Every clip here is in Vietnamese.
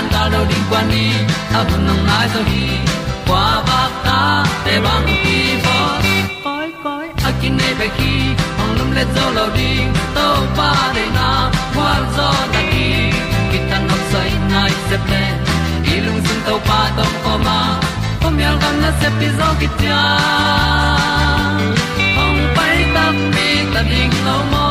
tan ga lo ding kwan ni a bu nang mai zo ba ta để băng đi bo koi koi a kin nei pe ki lum le zo lo ding pa na, qua zo ta đi. Ki tan nok sai nai se ple lung sun to pa tom ko ma. Pom yal gần na se đi zo ki tia ong ta mi ta ding lo mo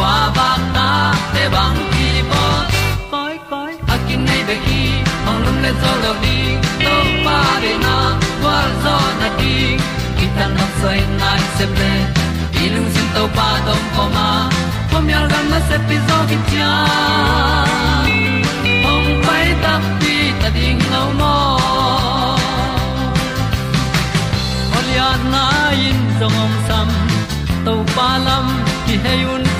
kwa ba ta te bang ki bo koi koi a kin nei be ki ong lum le zo lo di to pa de na kwa zo na di ki ta na sai nai se ple i lung sin to pa tom ko ma. Pom yal gam na se pi zo ki tia ong pai ta pi ta ding lo mo Olia na in zong om sam to pa lam ki hay un ti e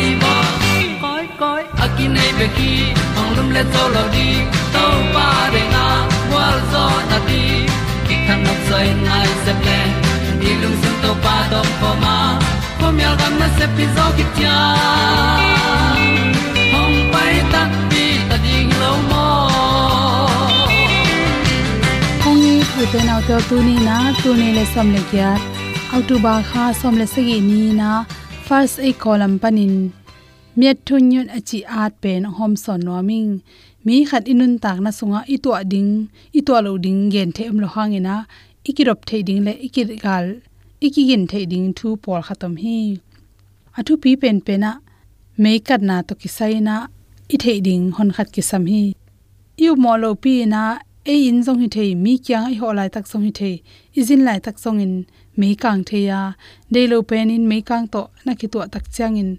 nei pe ki ong lum le to lo di to pa de na wa zo na di ki kan nok sai nai se ple ni lung sun to pa do po ma. Po mi al gam na se pi zo ki tia hong pai ta pi ta ding lo mo kong ni pu te na to tu ni na, tu ni le som le kya autu ba kha som le se gi ni na, first a column panin miat thun yun achi at pen hom son noming mi khat inun tak na sunga itu ading itu lo ding gen them lo hangena ikirop the ding le ikir gal, ikigin the ding thu por khatam hi. Athu pi pen pena me kat na to kisai na i the ding hon khat ki sam hi. Yu mo lo pi na e in zong hi thei mi kyang ai ho lai tak song hi thei izin lai tak song in me kang the ya. De lo pen in me kang to na ki to tak chang in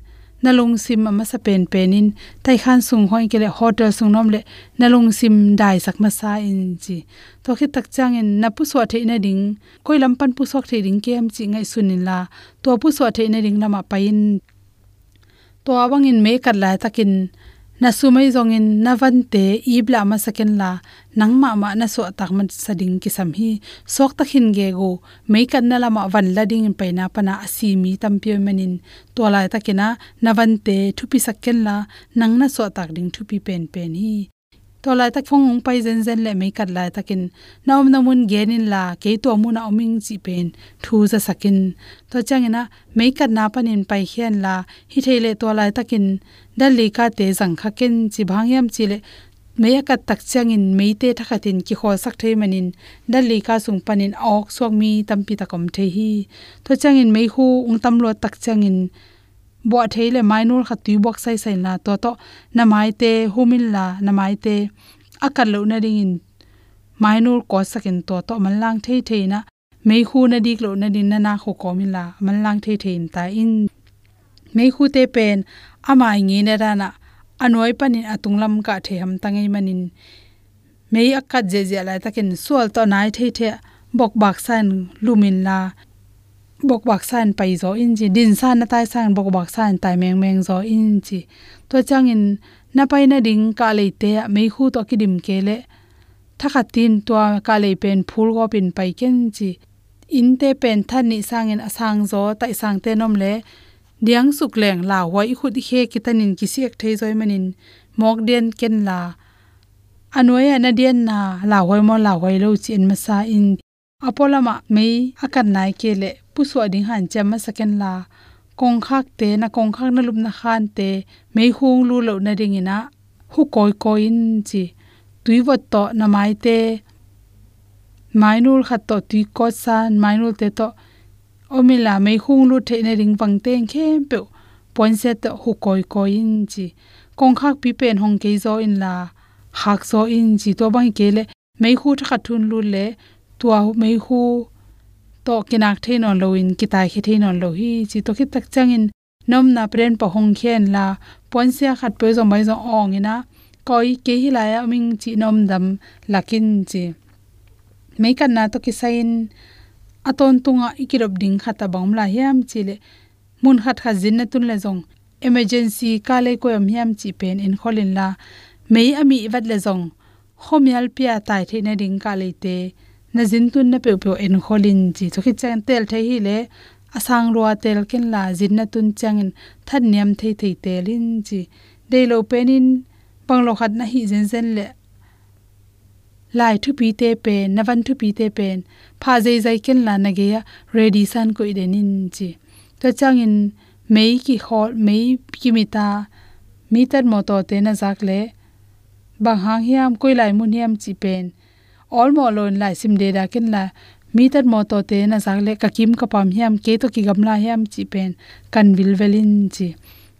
nalung sim ama sa pen penin. Tai khan sung hoi kele hotel sung nom le nalung sim dai sak ma sa in chi. To khi tak chang in na pu so the na ding. Koi lam pan pu sok the ding kem chi ngai sunin la. To pu so the na ding lama pain to awang in me kat la takin na sumai zongin navante ibla ma saken la nangma ma na so tak man sading kisam hi. Sok takhin ge go, mei kan na lama van lading in paina pana asimi tampio manin tola takina navante thupi saken la, nang na so tak ding thupi pen pen hi. Tola tak phong ong pai zen zen le mei kat lai takin naom namun genin la, ke to mu na oming chi pen, thu za sakin to changena mei kat na panin pai hian la, hi theile tola takin dali lika te jang kha ken chi bhangyam chi le meya ka tak changin meite thakhatin ki khol sak thei manin dali lika sung panin ok sok mi tampi takom the hi to changin mei hu ung tam lo tak changin bo mai mainul kha tui bok sai sai na to to na mai te humin la na mai te akal lo na ring in mainul ko sakin to to man lang thei thei na mei hu na dik lo na din na na kho ko min la man lang thei thei ta in. Mei hu te pen amai ngi na ra na anoi panin atunglam ka the ham tangai manin. Mei akat je je la takin sual to nai the the bok bak san lumin la. Bok bak san pai zo in ji din san na tai san bok bak san tai meng meng zo in ji to chang in na pai na ding ka le te mei khu to ki dim ke le thakha tin to ka le pen phul go pin pai ken ji in te pen than ni sang in asang zo, tai sang te nom le diang suk leng la wai khut khe kitanin kisiek thei zoi manin. Mok den ken la. Anoya ana den na la wai mo la wai lo chin ma sa in. Apolama mei akan nai ke le puswa ding han chama saken la. Kong khak te na kong khak na lup na khan te mei hung lu lo na ring ina. Hu koi koi in chi. Tuiwat to na mai te. Mainul khat to tui ko san, mainul te to omila mei khung lu the na ring wang teng khem pe point set to hu koi koi in chi. Kong khak pi pen hong ke zo in la, hak zo in chi. To bang ke le mei khu tha thun lu le, tua mei khu to kinak the thein lo in, kitai khe the on lo hi chi. To khit tak chang in nom na pren pa hong khen la, point se khat pe zo mai zo ong ina. Koi ke hi la ya ming chi nom dam lakin chi. Mei kan na to ki sain aton tunga ikirop ding khata bangla hiam chile. Mun khat kha jin na tun le jong emergency ka le ko yam hiam chi pen in kholin la. Mei ami wat le jong khomial pia tai the na ding ka le te. Na jin tun na pe pe en kholin chi. Chokhi chen tel the hi le. Asang ruwa tel ken la jin na tun changin than niam thei thei telin chi. De lo penin panglo khat na hi zen zen le lai thu pi te pen navan thu pi te pen pha zai zai ken la na ge ya, ready san ko idenin chi. To changin mei ki hol mei ki mita meter mo to te na zak le. Bang hang hiam, koi lai mun hiam chi pen all mo lon lai sim de da ken la meter mo to te na zak le ka kim ka pam hiam, ke to ki gam la hiam chi pen kan vil velin chi.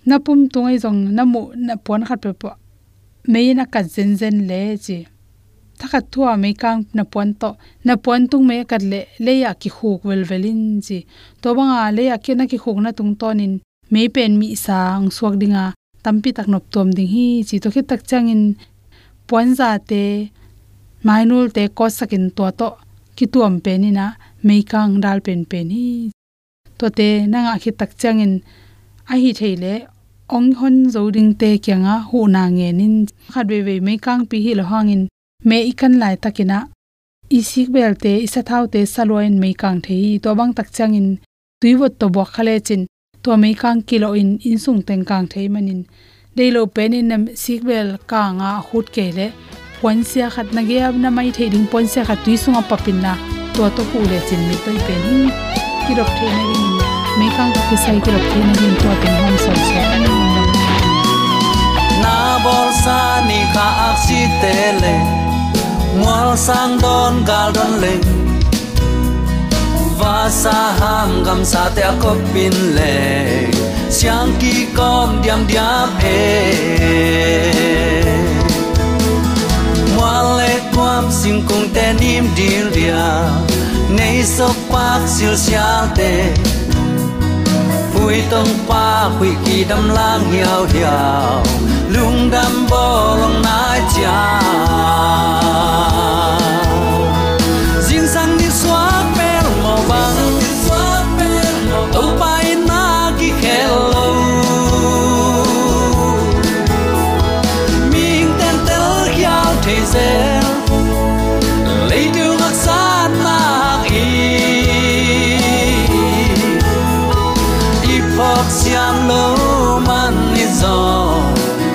Na pum tungai jong na mu, na pon khat pe po, mei na ka zen zen le chi thakhat thua me kang na pon to na pon tung me kat le le ya ki khuk wel velin ji. To banga le ya ke na ki khuk na tung ton in me pen mi sang suak dinga tampi tak nop tom ding hi chi to khit tak chang in pon za te mainul te ko sakin to to ki tuam pe ni na me kang dal pen pe ni to te na nga khit tak chang in a hi theile ong hon zo ding te kyanga hu na nge nin khat ve ve me kang pi hi lo hangin me ikan lai takina isik belte isa thaute saloin me kang thei to bang tak changin tuiwot to bok khale chin to me kang kilo in insung teng kang thei manin deilo pen in nam sik sikbel kanga hut ke kele ponsia khat na ge ab na mai thei ding ponsia khat tui sunga papin na to to hu le chin mi toi pen hi kirop thei na ring me kang ki sai kirop thei na ring to ten hom sa sa na bol sa ni kha ak si te le mual sang don gal don leng và sa ham gam sa te ko pin le siang ki kom diam diam e mual le kwam sim kung te nim dir dia nei so pak sil sia te hui tông pa hui ki đâm lang hiao hiao lung đâm bò lòng na cha riêng sang đi xóa per mo băng Tau pai na ki lâu mình tên tel hiao thế giới gió,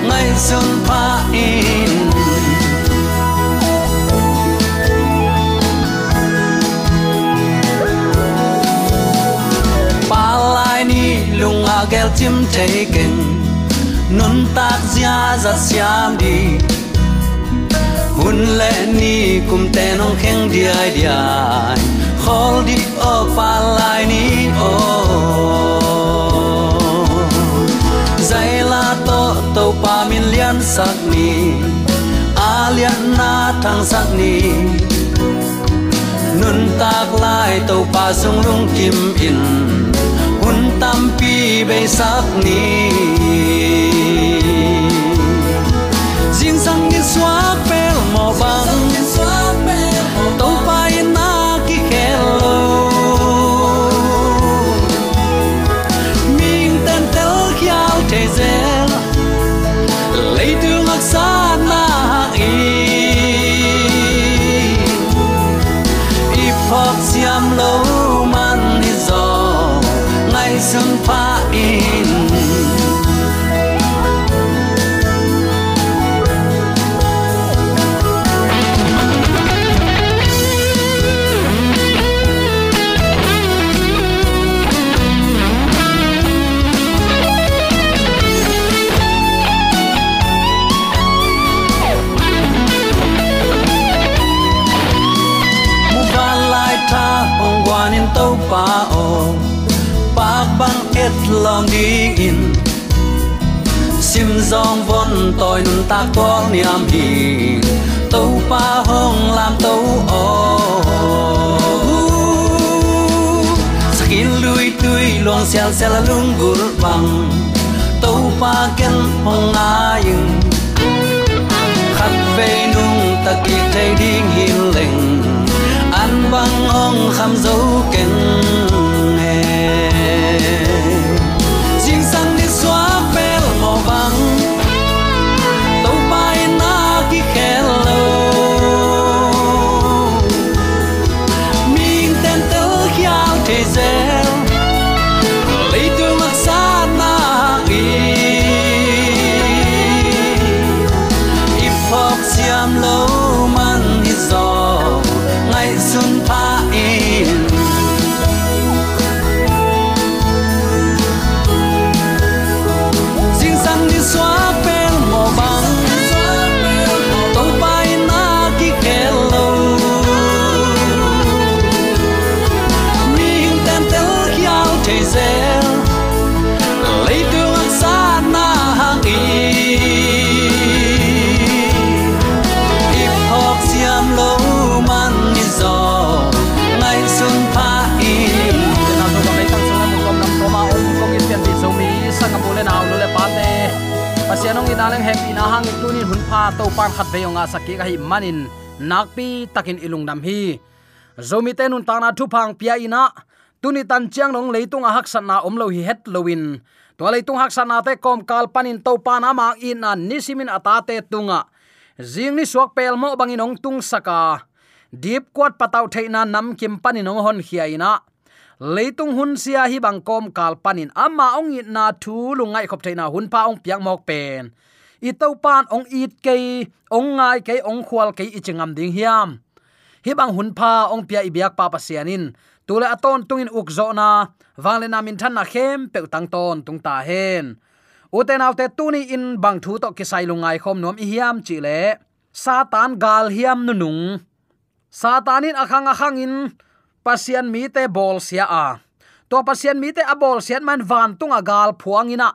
ngày dương pha in. Pa lai ni lung a gel chim thấy kinh nun tak zia za siam đi. Hun lệ ni cùng tên ông khen đi ai đi ai khol đi ở pa lai ni thang ni. Nun tak lai tàu pa sung lung kim in. Hun tam pi be sak ni. Lom ta kỳ pasianong ina leng ina hang tunin hun pha to pan khat ve nga sakki ka hi manin nakpi takin ilung nam hi. Zomi te nun tana thu phang pia ina, tuni tan chiang nong leitung a hak sanna om lo hi het lowin to leitung hak sanna te kom kal panin to pan ama na nisimin atate tunga. Zing ni suak pel mo bangin ong tung saka. Deep kwat pataw theina nam kim panin ong hon hiaina leitung hun sia hi bangkom kal panin ama ong i na thu lungai khop theina hun pa ong piang mok pen i to pan ong it ke ong ngai ke ong khwal ke i chingam ding hiam. Hi bang hun pa ong pia i biak pa pa sianin. Tule aton tungin uk zo na wangle na min than na khem pe tang ton tung ta hen. Uten autte tuni in bang thu to kisai lungai khom nom i hiam chi le. Satan gal hiam nu nung. Satanin akhang akhang in, pasian mi te bol sia a. To pasian mi te a bol sian man van tung a gal phuang ina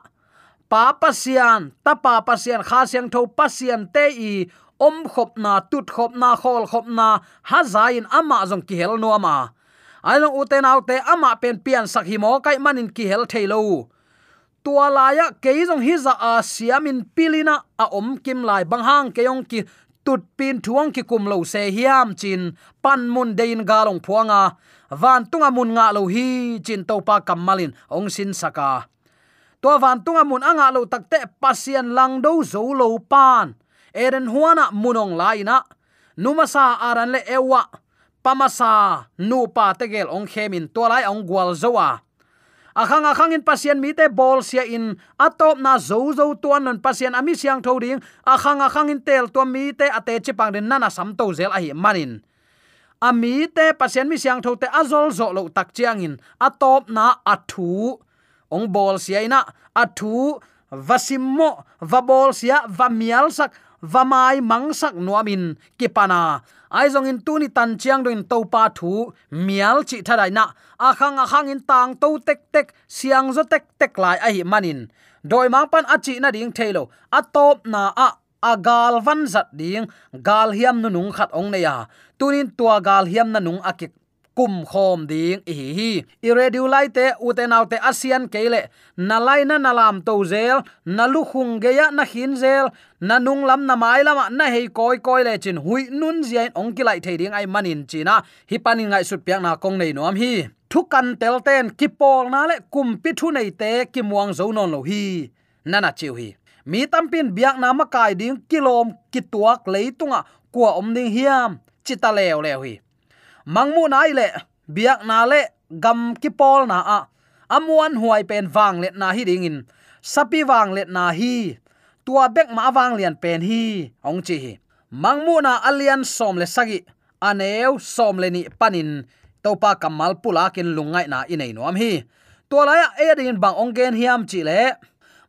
pa pasian ta pa pasian kha siang tho pasian te i, om khop na tut khop na khol khop na ha zain ama jong ki hel no ama. Ai long uten autte ama pen pian sak hi mo kai manin ki hel thailo tua laya keizong hi za a siamin pilina a om kim lai bang hang keyong ki tut pin thuang ki kum lo se hiam chin, pan mun dein galong phuanga, van tunga mun nga lo hi chin to pa kamalin ong sin saka to van tunga mun anga lo takte pasien lang do zo lo pan. Eren huana munong laina numasa aran le ewa. Pamasa nu pa tegel ong khemin to lai ong gwal zowa akhang akhang in pasien mi te bol sia in. Atop na zo zo tuan non pasien ami siang tho ding. Akhang akhang in tel to mi te ate chipang den nana sam to zel a hi manin ami te pasien mi siang tho te azol zo lo tak chiang in. Atop na athu ong bol siaina athu vasimmo va bol sia, va mial sak, va mai mang sak nuamin kipana. Aizong in tuni tan chiang do in to pa thu, mial chi thadai na. Akhang akhang in tang to tek tek, siang zo tek tek lai a hi manin doi mang pan achi na ding thailo atop na a agal van zat ding. Gal hiam nu nung khat ong ne ya. Tunin tua gal hiam na nung akik kum khom ding hi hi. Iredu lai te utenaw te asian kele na lai na nalam to zel, na lu khung ge ya na hin zel, na nung lam na mai lama, na hei koi koi le chin hui nun zian ong ki lai thei ding ai manin china. Hi panin ngai sut piang na kong nei nom hi. Thu kan tel ten, ki pol na le kum pi thu nei te, ki muang zo non lo hi. Nana chiu hi. Mi tampin biak na ma kai ding kilom ki tuak leitunga kwa omding hiam. Chita lew lew hi mangmu nai le, biak na le, gam ki pol na a. Amuan huai pen wang let na hi ding in. Sapi wang let na hi. Tua bek ma wang lian pen hi. Ong chi hi. Mangmu na alian som le sagi. Aneu som le ni panin topa kamal pula kin lungai na inei nom hi. To la ya edin bang ong gen hiam chi le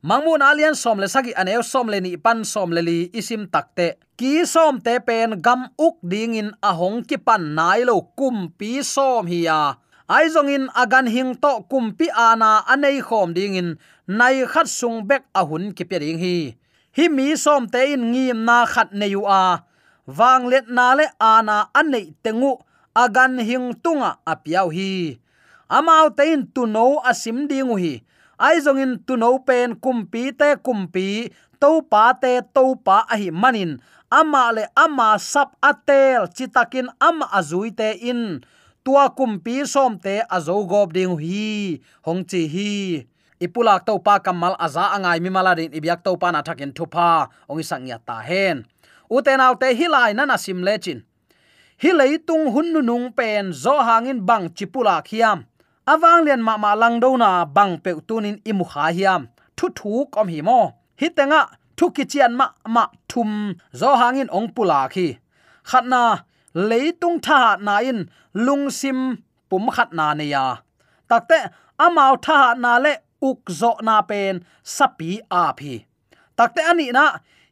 mangmun alian som le sagi aneu som le ni pan som le li isim takte. Ki som te pen gam uk ding in ahong ki pan nai lo kum pi som hi ya ai zong in agan hing to kum pi ana anei khom ding in nai khat sung bek ahun ki pe ring hi. Hi mi som te in ngim na khat ne yu a. Wang let na le ana anei tengu agan hing tunga apiau hi. Amao tein tu no asim dingu hi ai zong in tu no pen kumpi te kumpi, to pa te to pa a hi manin. Ama le ama sap atel chitakin ama azui te in. Tua kumpi som te azo gob ding hi, hong chi hi. Ipulak to pa kamal aza angai mi maladin ibyak to pa na thakin thupa ong isang ya ta hen. Uten autte hilai na na sim lechin hi leitung hun nung pen, zo hangin bang chipula khiam awang lian ma ma lang do na bang pe tunin imu kha hiam. Thu thu kom hi mo. Hi tenga, thu ki chian ma ma thum. Zo hangin ong pula khi. Khatna leitung tha na in lung sim pum khat na ne ya. Takte amau tha na le uk zo na pen sapi a phi. Takte ani na,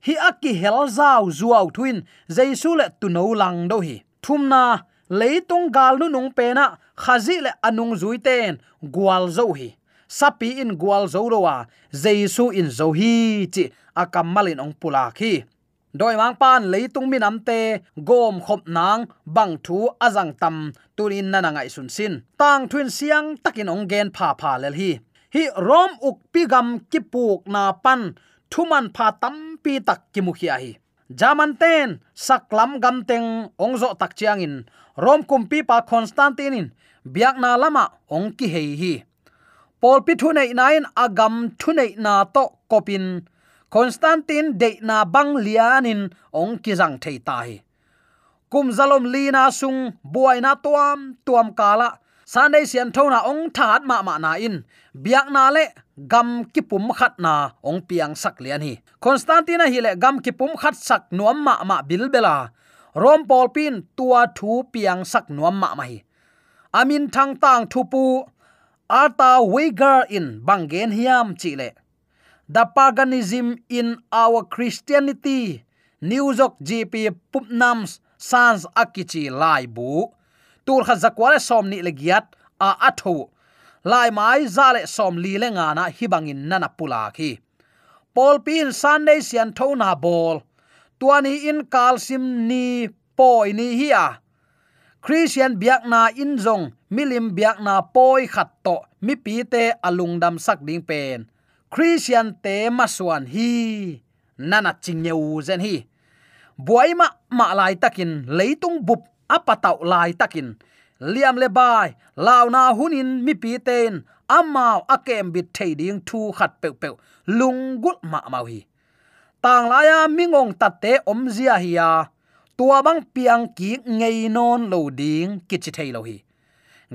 hi akki hel zau zuaw thuin jaisu le tu no lang do hi. Thumna leitung gal nu nung pe na khazi le anung zui ten gwal zo hi. Sapi in gwal zo rowa jesu in zo hi chi akamalin ong pula khi doi mang pan leitung mi nam te, gom khop nang, bang thu azang tam turin nana ngai sun sin. Tang thun siang takin ong gen pha pha lel hi. Hi rom uk pigam kipuk na pan, thuman pha tam pi tak kimukhia hi. Jaman ten saklam gam teng ongzo tak chiang in. Rom kumpi pa constantine in biak na lama ong ki hei hi. Pol pi thu nei nain agam thu nei na to kopin. Constantine de na bang lianin ong ki jang thei ta hi. Kum zalom lina sung buai na tuam tuam kala. Sanai sian thona ong that ma ma na in. Biak na le gam kipum khat na ong piang sak lian hi. Constantina hi le gam kipum khat sak nuam ma ma bil bela. Rom pol pin tua thu piang sak nuam ma ma hi amin thang tang thupu ata weigar in bangen hiam chile, the paganism in our christianity, new york gp pupnams sans akichi lai bu, tur kha zakwale som ni le a atho, lai mai zale som li le na hibangin nana pula khi pol pin sunday sian thona bol, tuani in kalsim ni poi ni hi a christian biak na in zong, milim biak na poi khat to, mi pi te alung dam sak ding pen. Christian te maswan hi nana chingneu zen hi. Buaima ma lai takin, leitung bup apatau lai takin. Liam le bai law na hunin mi pi ten amao akem bit thei ding thu khat pe pe lungul ma mau hi tang la ya mingong tatte om zia hi ya tua bang piang ki ngei non lo ding ki chi thei lo hi.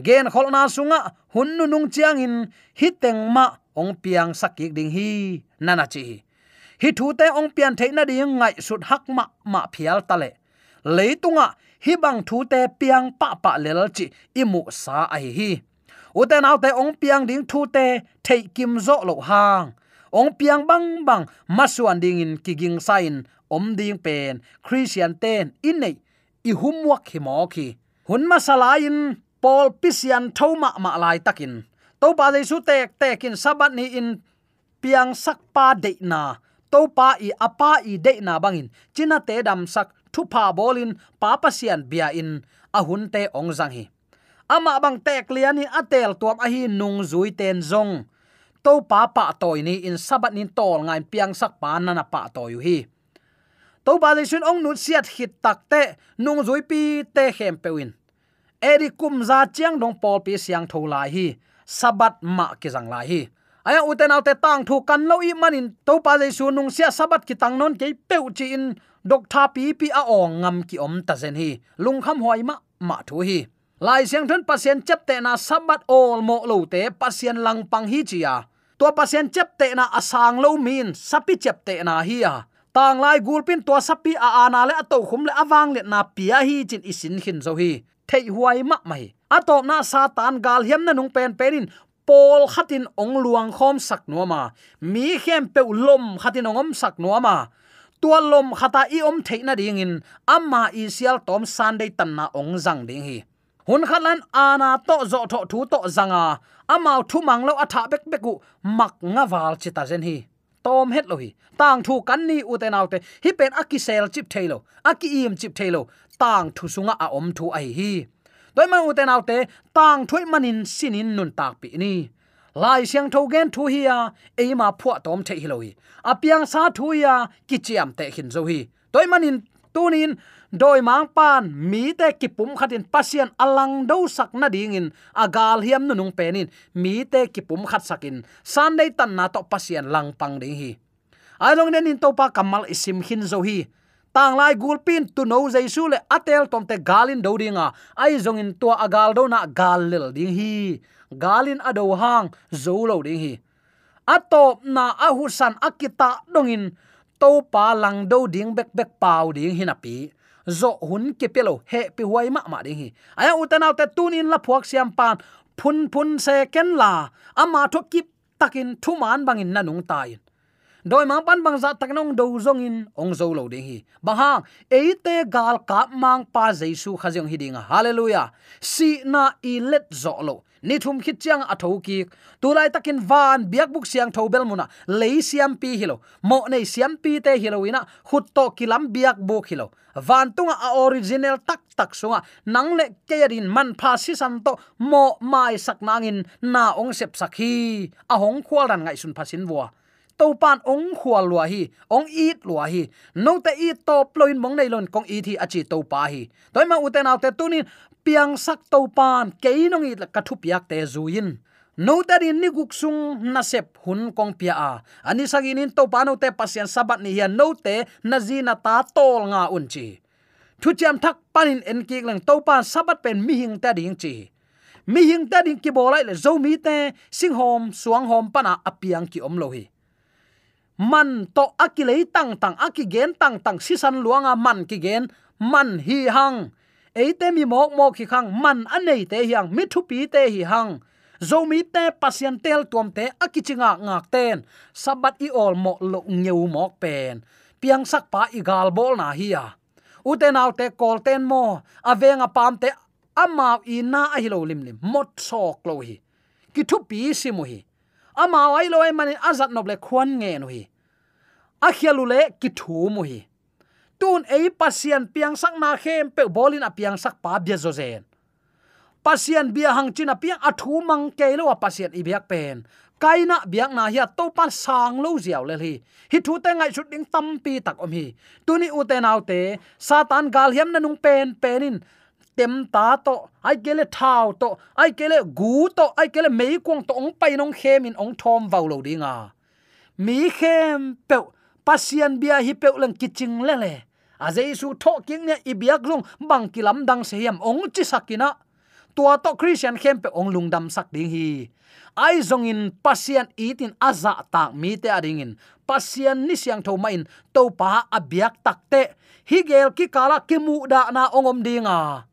Gen khol na sunga, hun nu nung chiang in hiteng ma ong piang sakik ding hi nana chi hi. Thu te ong pian thei na ding ngai sut hak ma ma phial tale leitunga hi bang thu te piang pa pa lel chi imu sa ai hi uten te ong piang ding thu te thei kim zo lo hang. Ong piang bang bang masuan ding in kiging sain om ding pen christian ten in nei i humwak hi mo khi hun masala in paul pisian thoma ma lai takin to pa dei su tek tekin sabat ni in piang sak pa de na to pa i apa i de na bangin china te dam sak thu pa bolin pa pasian bia in ahun te ong jang hi ama bang tek lian in atel tuam a hi nung zui ten zong to pa pa toy ni in sabat nin tol ngai piang sak pa na na pa toy hi to ba le sun ong nun siat hit tak te nung zui pi te hem pewin eri kum za chiang dong pol pi siang tho lai hi sabat ma ki jang lai hi. Aya uten autte tang thu kan lo i manin to pa le sun nung sia sabat ki tang non ke peu chi in dok tha pi pi a ong ngam ki om ta zen hi, lung kham hoi ma ma thu hi. Lai siang thun pasien chep te na sabat ol mo lo te pasien lang pang hi chi ya. To pasien chep te na asang lo min sapi chep te na hi ya tang lai gulpin to sapi a ana le ato khum le awang le na pia hi chin isin khin zo hi. Thei huai ma mai. Atop na satan gal hiam na nung pen penin. Pol khatin ong luang khom sak nuama mi khem pe lom khatin ongom sak nuama tua lom khata i om theina ding in. Amma isial tom sunday tan na ong jang ding hi. Hun khalan ana to zo tho thu to zanga amau thu manglo atha bek beku mak nga wal chita zen hi tom het lo hi tang thu kan ni u te naute hi pen aki sel chip thailo aki im chip thailo tang thu sunga a om à, thu ai hi. Toy man u te naute tang thui manin sinin nun tak pi ni. Lai siang tho gen thu hi à? ya e ma phua tom the hi lo hi apiang à, sa thu ya kichiam te hin zo hi. Toy manin tunin doi mang pan mi te kipum khatin pasien alang do sak na ding in agal hiam nu nung penin mi te kipum khat sakin sunday tan na to pasien lang pang ding hi. Ai long nen in to pa kamal isim hin zo hi. Tang lai gulpin tu no jaisu le atel tom te galin do dinga. Ai zong in to agal do na gal lil ding hi. Galin ado hang, zo lo ding hi. Atop na ahusan akita dongin to pa lang do ding bek bek pau ding hinapi zo hun ke pelo, he pi huai ma ma ding hi. Aya utanau te tunin la phuak siam pan, phun phun se ken la. Ama tho kip takin thu man bangin nanung tai doi mang pan bang za tak nong do zong in ong zo lo ding hi ba ha eite gal ka mang pa jesu khajong hidinga hallelujah. Si na i let zo lo ni thum khit chiang à a tho ki tu lai takin van biak buk siang tho bel muna le siam pi hilo mo nei siam pi te hilo ina khut to kilam biak buk hilo van tunga a à à original tak tak sunga nang le kerin man pha si san to. Mo mai sak nangin na ong sep sakhi a hong khwal ran ngai sun phasin bua to pan ong khua lua hi, ong eat lua hi. No te i to ploin mong nei lon, kong i thi achi to pa hi. Toy ma uten autte tunin, piang sak to pan ke nong i ka thu piak te zuin. No ta din ni guk sung na sep hun kong pia a. Ani sagin in to pano te pasien sabat ni hian no te na ta tol nga un chi. Thu cham thak panin en ki lang to pan sabat pen mi hing ta ding chi. Mi hing ta ding ki bolai le zo mi te, sing hom, suang hom pana apiang ki om lo hi man to akilei tang tang akigen tang tang, sisan luanga man ki gen, man hi hang. Eite mi mok mok khi khang man anei te hiang mi thu pi te hi hang. Zo mi te pasien tel tuam te akichinga ngak ten. Sabat i ol mo lo ngeu mok pen. Piang sak pa i gal bol na hi ya. Uten au te kol ten mo avenga pam te ama i na a hi lo lim lim, mot sok lo hi. Ki thu pi si mo hi ama ai lo ai mani azat noble khwan nge no hi. A khialu le ki thu mu hi. Tun ei pasian piang sak na khem pe bolin a piang sak pa bia zo zen. Pasian bia hang china piang a thu mang ke lo pasian i biak pen. Kaina biak na hi to pan sang lo ziaw le hi. Hi thu te ngai shooting tam pi tak om hi. Tuni u te nau te, satan gal hiam na nung pen, penin tem ta to, ai kele thao to, ai kele gu to, ai kele mei kwang to, ong pai nong khem in ong thom vau lo dinga mi khem pe pasian bia hi pe lang kiching le le. A jesu tho king ne i biak lung, bang kilam dang se yam ong chi sakina tua to christian khem pe ong lung dam sak ding hi. Ai zong in pasian itin aza tak mi te ading in. Pasian ni siang tho main to pa abiak takte hi gel ki kala ki mu da na ongom dinga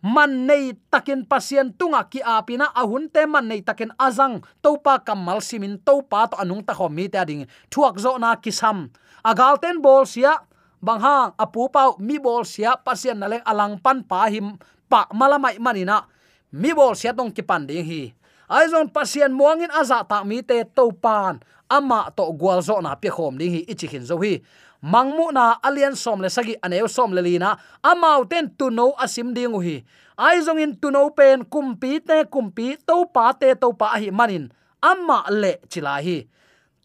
man nei takin pasien tunga ki apina ahun te man nei takin azang topa kamal simin topa to anung ta khomi ta ding thuak zo na kisam. Agal ten bol sia bang hang apu pau mi bol sia pasien na leng alang pan pa him pa malamai manina. Mi bol sia tong ki pan ding hi. Aizon pasien muangin aza ta mi te topan ama to gwal zo na pe khom ding hi, ichi hin zo hi mangmu na alien som le sagi aneu som le lina amau ten tu no asim ding hi. Ai zong in tu no pen kumpi te kumpi to pa te to pa hi manin, amma le chila hi.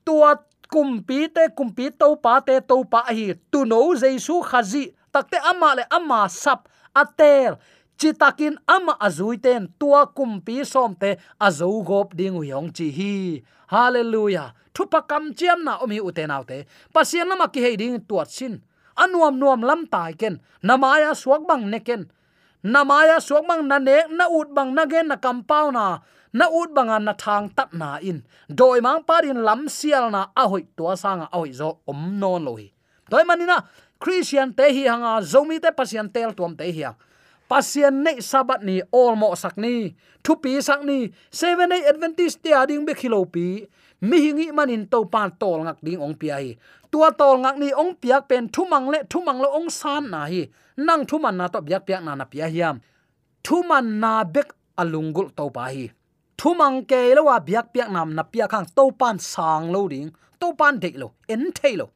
Tua kumpi te kumpi to pa te to pa hi tu no jesu khazi takte amma le amma sap atel chitakin ama azui ten tua kumpi som te azu gop ding yong chi hi. Hallelujah thupa kam chiam na omi uten autte pasien lama ki heiding tuat sin. Anuam nuam lam tai ken. Namaya suak bang neken namaya suak bang na ne, na ut bang na gen, na kampau na. Na ut bang na thang tat na in. Doi mang parin lam sial na a hoi tua sanga a hoi zo om non lohi toy manina christian te hi hanga, zomi te pasien tel tuam te hi pasien nei sabat ni olmo sakni thu pi sakni seven day adventist te ading be khilo pi mi hingi manin to pan tol ngak ding ong pi ai tua tol ngak ni ong piak pen thu mang le thu mang lo ong san na hi. Nang thu man na to biak piak na na pia hiam thu man na bek alungul to pa hi. Thu mang ke lo wa biak piak nam na pia khang to pan sang lo ding, to pan de lo, en thei lo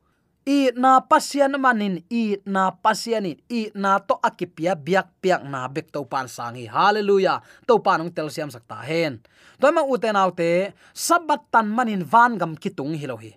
i na pasian manin, i na pasianin i na to akipia biak piak na bek to pan sangi. Hallelujah. To panong tel siam sakta hen. Toy ma uten autte, sabat tan manin van gam kitung hilohi.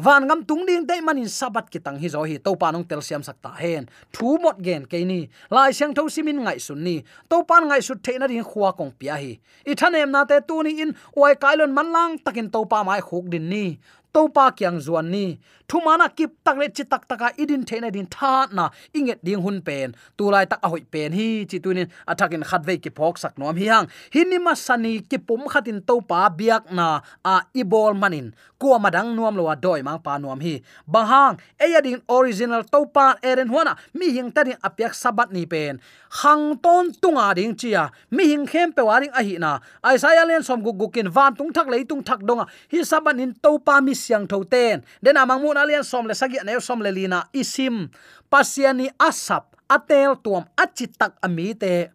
Van gam tung ding dei manin sabat kitang hi zo hi to panong tel siam sakta hen. Thu mot gen ke ni. Lai siang tho simin ngai sun ni. To pan ngai su the na ring khuwa kong pia hi. I thanem na te tu ni in wai kailon man lang takin to pa mai khuk din ni to pa kyang zuan ni. Thumana kip tak le chi tak taka idin thena din tha na. Inget ding hun pen. Tu lai tak a hoi pen hi chi tunin athakin khat ve ki phok sak nom hi hang. Hini ma sani ki pum khatin to pa biak na a ibol manin. Ko madang nuam lo doi mang pa nuam hi. Bahang eya din original to pa eren huana mi hing tani apyak sabat ni pen. Hang ton tunga ding chia mi hing khem pe waring a hi na. Isaiah len som gu gukin van tung thak lei tung thak donga. Hi saban in to pa mi siang tho ten den amang à, mun alian som le sagi ne som le lina isim. Pasiani asap, atel tuam achitak ami te.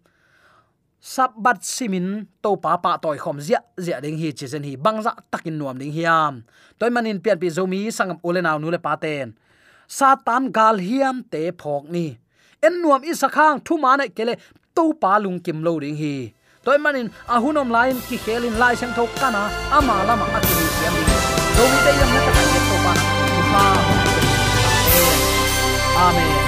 Sabat simin to pa pa toy khom zia zia ding hi chizen hi bangza dạ takin nuam ding hiam. Toy manin pian pi zomi sangam ulenaw nu le paten satan gal hiam te phok ni. En nuam i sakhang thu ma ne kele to pa lung kim lo ding hi. Toy manin ahunom lain ki khelin lai sang thok kana ama lama atini siam ding